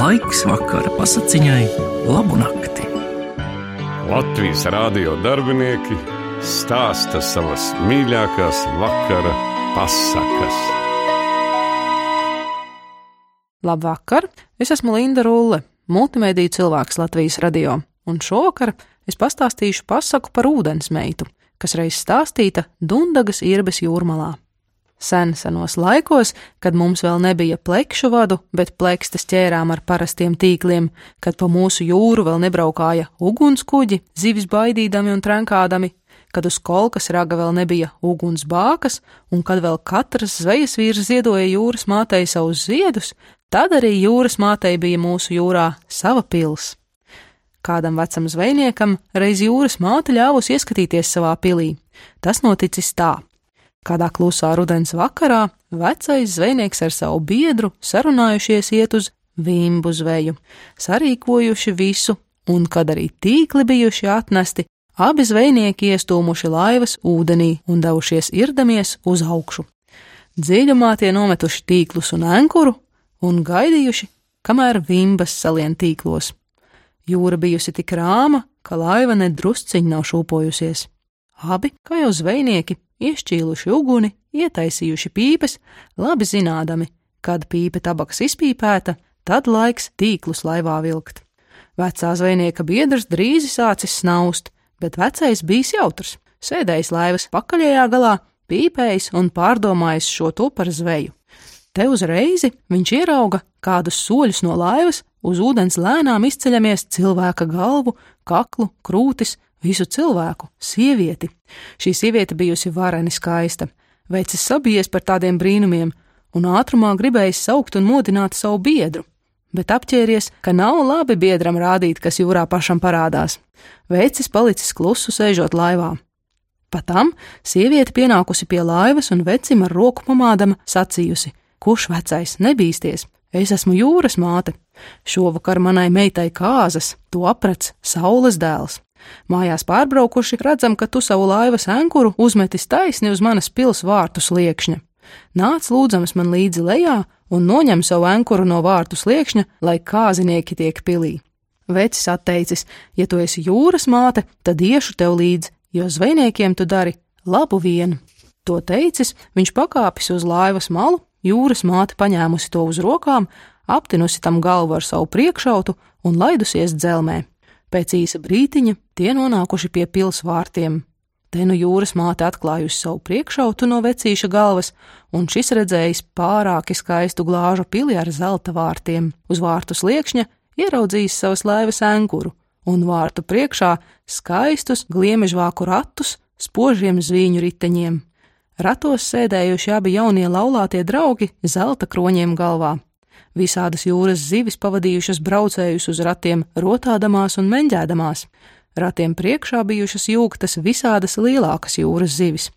Laiks vakara pasakiņai, labu nakti. Latvijas rādio darbinieki stāsta savas mīļākās vakara pasakas. Labvakar! Es esmu Linda Rulle, multimediju cilvēks Latvijas radio, un šovakar es pastāstīšu pasaku par ūdens meitu, kas reiz stāstīta Dundagas irbes jūrmalā. Sen senos laikos, kad mums vēl nebija plekšu vadu, bet plekstes ķērām ar parastiem tīkliem, kad pa mūsu jūru vēl nebraukāja ugunskuģi, zivis baidīdami un trenkādami, kad uz kolkas raga vēl nebija ugunsbākas, un kad vēl katrs zvejas vīrs ziedoja jūras mātei savus ziedus, tad arī jūras mātei bija mūsu jūrā sava pils. Kādam vecam zvejniekam reiz jūras māte ļāvusi ieskatīties savā pilī. Tas noticis tā. Kādā klusā rudens vakarā vecais zvejnieks ar savu biedru sarunājušies iet uz vimbu zveju, sarīkojuši visu, un kad arī tīkli bijuši atnesti, abi zvejnieki iestūmuši laivas ūdenī un devušies irdamies uz augšu. Dziļumā tie nometuši tīklus un ankuru un gaidījuši, kamēr vimbas salien tīklos. Jūra bijusi tik rāma, ka laiva nedrusciņi nav šūpojusies. Abi, kā jau zvejnieki, iešķīluši uguni, ietaisījuši pīpes, labi zinādami, kad pīpe tabaks izpīpēta, tad laiks tīklus laivā vilkt. Vecā zvejnieka biedrs drīz sācis snaust, bet vecais bijis jautrs, sēdējis laivas pakaļējā galā, pīpējis un pārdomājis šo to par zveju. Te uzreiz viņš ierauga kādus soļus no laivas, uz ūdens lēnām izceļamies cilvēka galvu, kaklu, krūtis, visu cilvēku, sievieti. Šī sieviete bijusi vareni skaista, veicis sabijies par tādiem brīnumiem, un ātrumā gribējis saukt un modināt savu biedru, bet apķēries, ka nav labi biedram rādīt, kas jūrā pašam parādās. Veicis palicis klusu sēžot laivā. Patam sieviete pienākusi pie laivas un vecim ar roku pamādama sacījusi: Kurš vecais nebīsties? Es esmu jūras māte. Šovakar manai meitai kāzas, to aprats saules dēls. Mājās pārbraukuši, redzam, ka tu savu laivas ankuru uzmetis taisni uz manas pils vārtu sliekšņa. Nāc lūdzams man līdzi lejā un noņem savu ankuru no vārtu sliekšņa, lai kāzinieki tiek pilī. Vecis atteicis, ja tu esi jūras māte, tad iešu tev līdzi, jo zvejniekiem tu dari labu vienu. To teicis, viņš pakāpis uz laivas malu, jūras māte paņēmusi to uz rokām, aptinusi tam galvu ar savu priekšautu un laidusies dzelmē. Pēc īsa brītiņa tie nonākuši pie pilsvārtiem. Te nu jūras māte atklājusi savu priekšautu no vecīša galvas, un šis redzējis pārāki skaistu glāžu pili ar zelta vārtiem. Uz vārtu sliekšņa ieraudzījis savas laivas ankuru, un vārtu priekšā skaistus gliemežvāku ratus spožiem zvīņu riteņiem. Ratos sēdējuši abi jaunie laulātie draugi zelta kroņiem galvā. Visādas jūras zivis pavadījušas braucējus uz ratiem, rotādamās un meņģēdamās. Ratiem priekšā bijušas jūgtas visādas lielākas jūras zivis.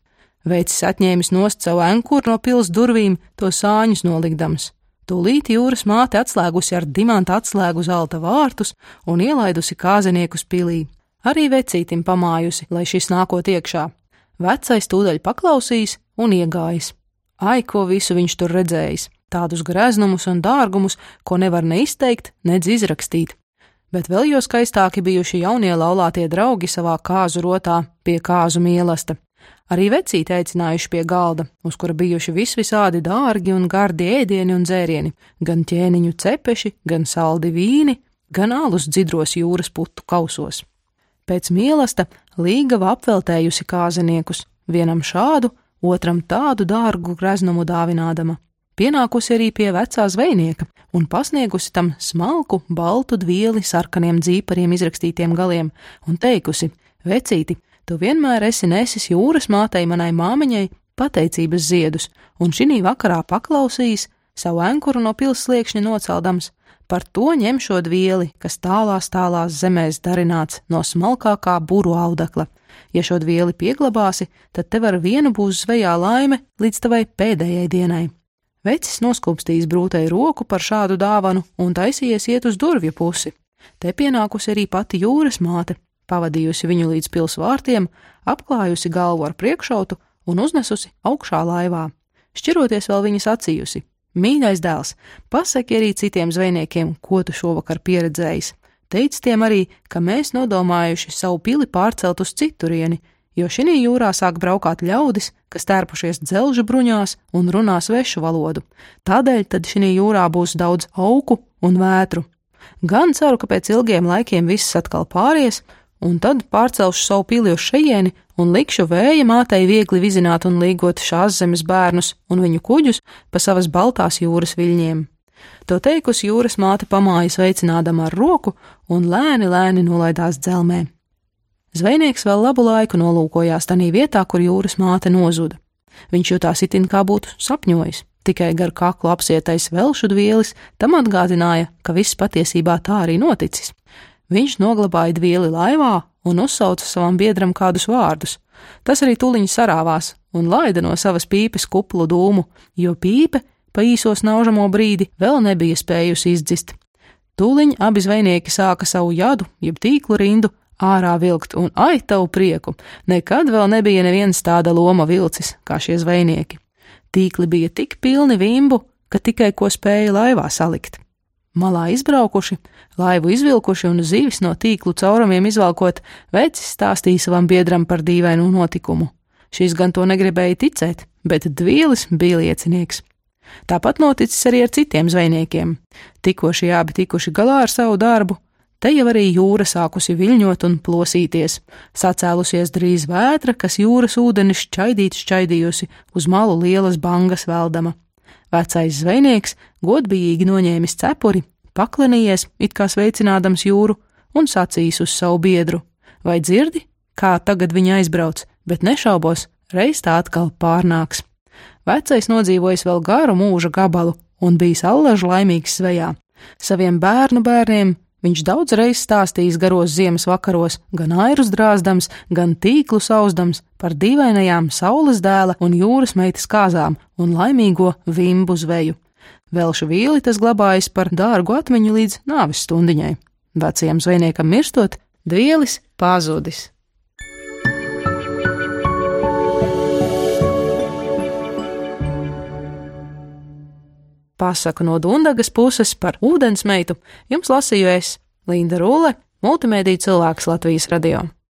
Veicis atņēmis nost savu ankuru no pils durvīm, to sāņus nolikdams. Tūlīt jūras māte atslēgusi ar dimanta atslēgu zelta vārtus un ielaidusi kāzeniekus pilī. Arī vecītim pamājusi, lai šis nākot iekšā. Vecais tūdaļ paklausījis un iegājis. Ai, ko visu viņš tur redzējis! Tādus greznumus un dārgumus, ko nevar ne izteikt, nedz izrakstīt. Bet vēl jau skaistāki bijuši jaunie laulātie draugi savā kāzu rotā pie kāzu mīlesta. Arī vecīti aicinājuši pie galda, uz kura bijuši visvisādi dārgi un gardi ēdieni un dzērieni, gan ķēniņu cepeši, gan saldi vīni, gan alus dzidros jūras putu kausos. Pēc mīlesta līgava apveltējusi kāzeniekus, vienam šādu, otram tādu dārgu greznumu dāvinādama pienākusi arī pie vecā zvejnieka un pasniegusi tam smalku, baltu dvieli sarkaniem dzīpariem izrakstītiem galiem un teikusi: Vecīti, tu vienmēr esi nesis jūras mātei manai māmiņai pateicības ziedus, un šī vakarā paklausījis, savu ankuru no pils sliekšņa noceldams, par to ņem šo dvieli, kas tālās tālās zemēs darināts no smalkākā buru audekla. Ja šo dvieli pieglabāsi, tad tev ar vienu būs zvejā laime līdz tavai pēdējai dienai. Vecis noskūpstījis brūtai roku par šādu dāvanu un taisījies iet uz durvju pusi. Te pienākusi arī pati jūras māte, pavadījusi viņu līdz pils vārtiem, apklājusi galvu ar priekšautu un uznesusi augšā laivā. Šķiroties vēl viņa sacījusi: Mīļais dēls, pasaki arī citiem zvejniekiem, ko tu šovakar pieredzējis. Teic tiem arī, ka mēs nodomājuši savu pili pārcelt uz citurieni, jo šī jūrā sāk braukāt ļaudis, kas tērpušies dzelža bruņās un runā svešu valodu. Tādēļ tad šī jūrā būs daudz augu un vētru. Gan ceru, ka pēc ilgiem laikiem viss atkal pāries, un tad pārcelšu savu pili uz šejieni un likšu vēja mātei viegli vizināt un līgot šās zemes bērnus un viņu kuģus pa savas baltās jūras viļņiem. To teikusi jūras māte pamāja sveicinādama ar roku un lēni, lēni nolaidās dzelmē. Zvejnieks vēl labu laiku nolūkojās tanī vietā, kur jūras māte nozuda. Viņš jutās itin kā būtu sapņojis, tikai gar kaklu apsietais velšu dvielis tam atgādināja, ka viss patiesībā tā arī noticis. Viņš noglabāja dvieli laivā un uzsauca savam biedram kādus vārdus. Tas arī tuliņi sarāvās un laida no savas pīpes kuplu dūmu, jo pīpe pa īso snaužamo brīdi vēl nebija spējusi izdzist. Tūliņ abi zvejnieki sāka savu jadu, jeb tīklu rindu, ārā vilkt, un ai tavu prieku, nekad vēl nebija neviens tāda loma vilcis kā šie zvejnieki. Tīkli bija tik pilni vimbu, ka tikai ko spēja laivā salikt. Malā izbraukuši, laivu izvilkuši un zivis no tīklu caurumiem izvalkot, vecis stāstīja savam biedram par dīvainu notikumu. Šis gan to negribēja ticēt, bet dvielis bija liecinieks. Tāpat noticis arī ar citiem zvejniekiem. Tikko šie abi tikuši galā ar savu darbu, te jau arī jūra sākusi viļņot un plosīties. Sacēlusies drīz vētra, kas jūras ūdeni šķaidīt šķaidījusi uz malu lielas bangas veldama. Vecais zvejnieks godbijīgi noņēmis cepuri, paklanījies, it kā sveicinādams jūru, un sacījis uz savu biedru: Vai dzirdi, kā tagad viņa aizbrauc, bet nešaubos, reiz tā atkal pārnāks. Vecais nodzīvojis vēl garu mūža gabalu un bijis allaž laimīgs zvejā. Saviem bērnu bērniem viņš daudz reiz stāstījis garos ziemas vakaros, gan airus drāzdams, gan tīklu sauzdams par dīvainajām saules dēla un jūras meitas kāzām un laimīgo vimbu zveju. Velšu vīli tas glabājis par dārgu atmiņu līdz nāves stundiņai. Vecajam zvejniekam mirstot, dvielis pazudis. Pasaku no Dundagas puses par ūdensmeitu jums lasīju es, Linda Rūle, multimediju cilvēks Latvijas radio.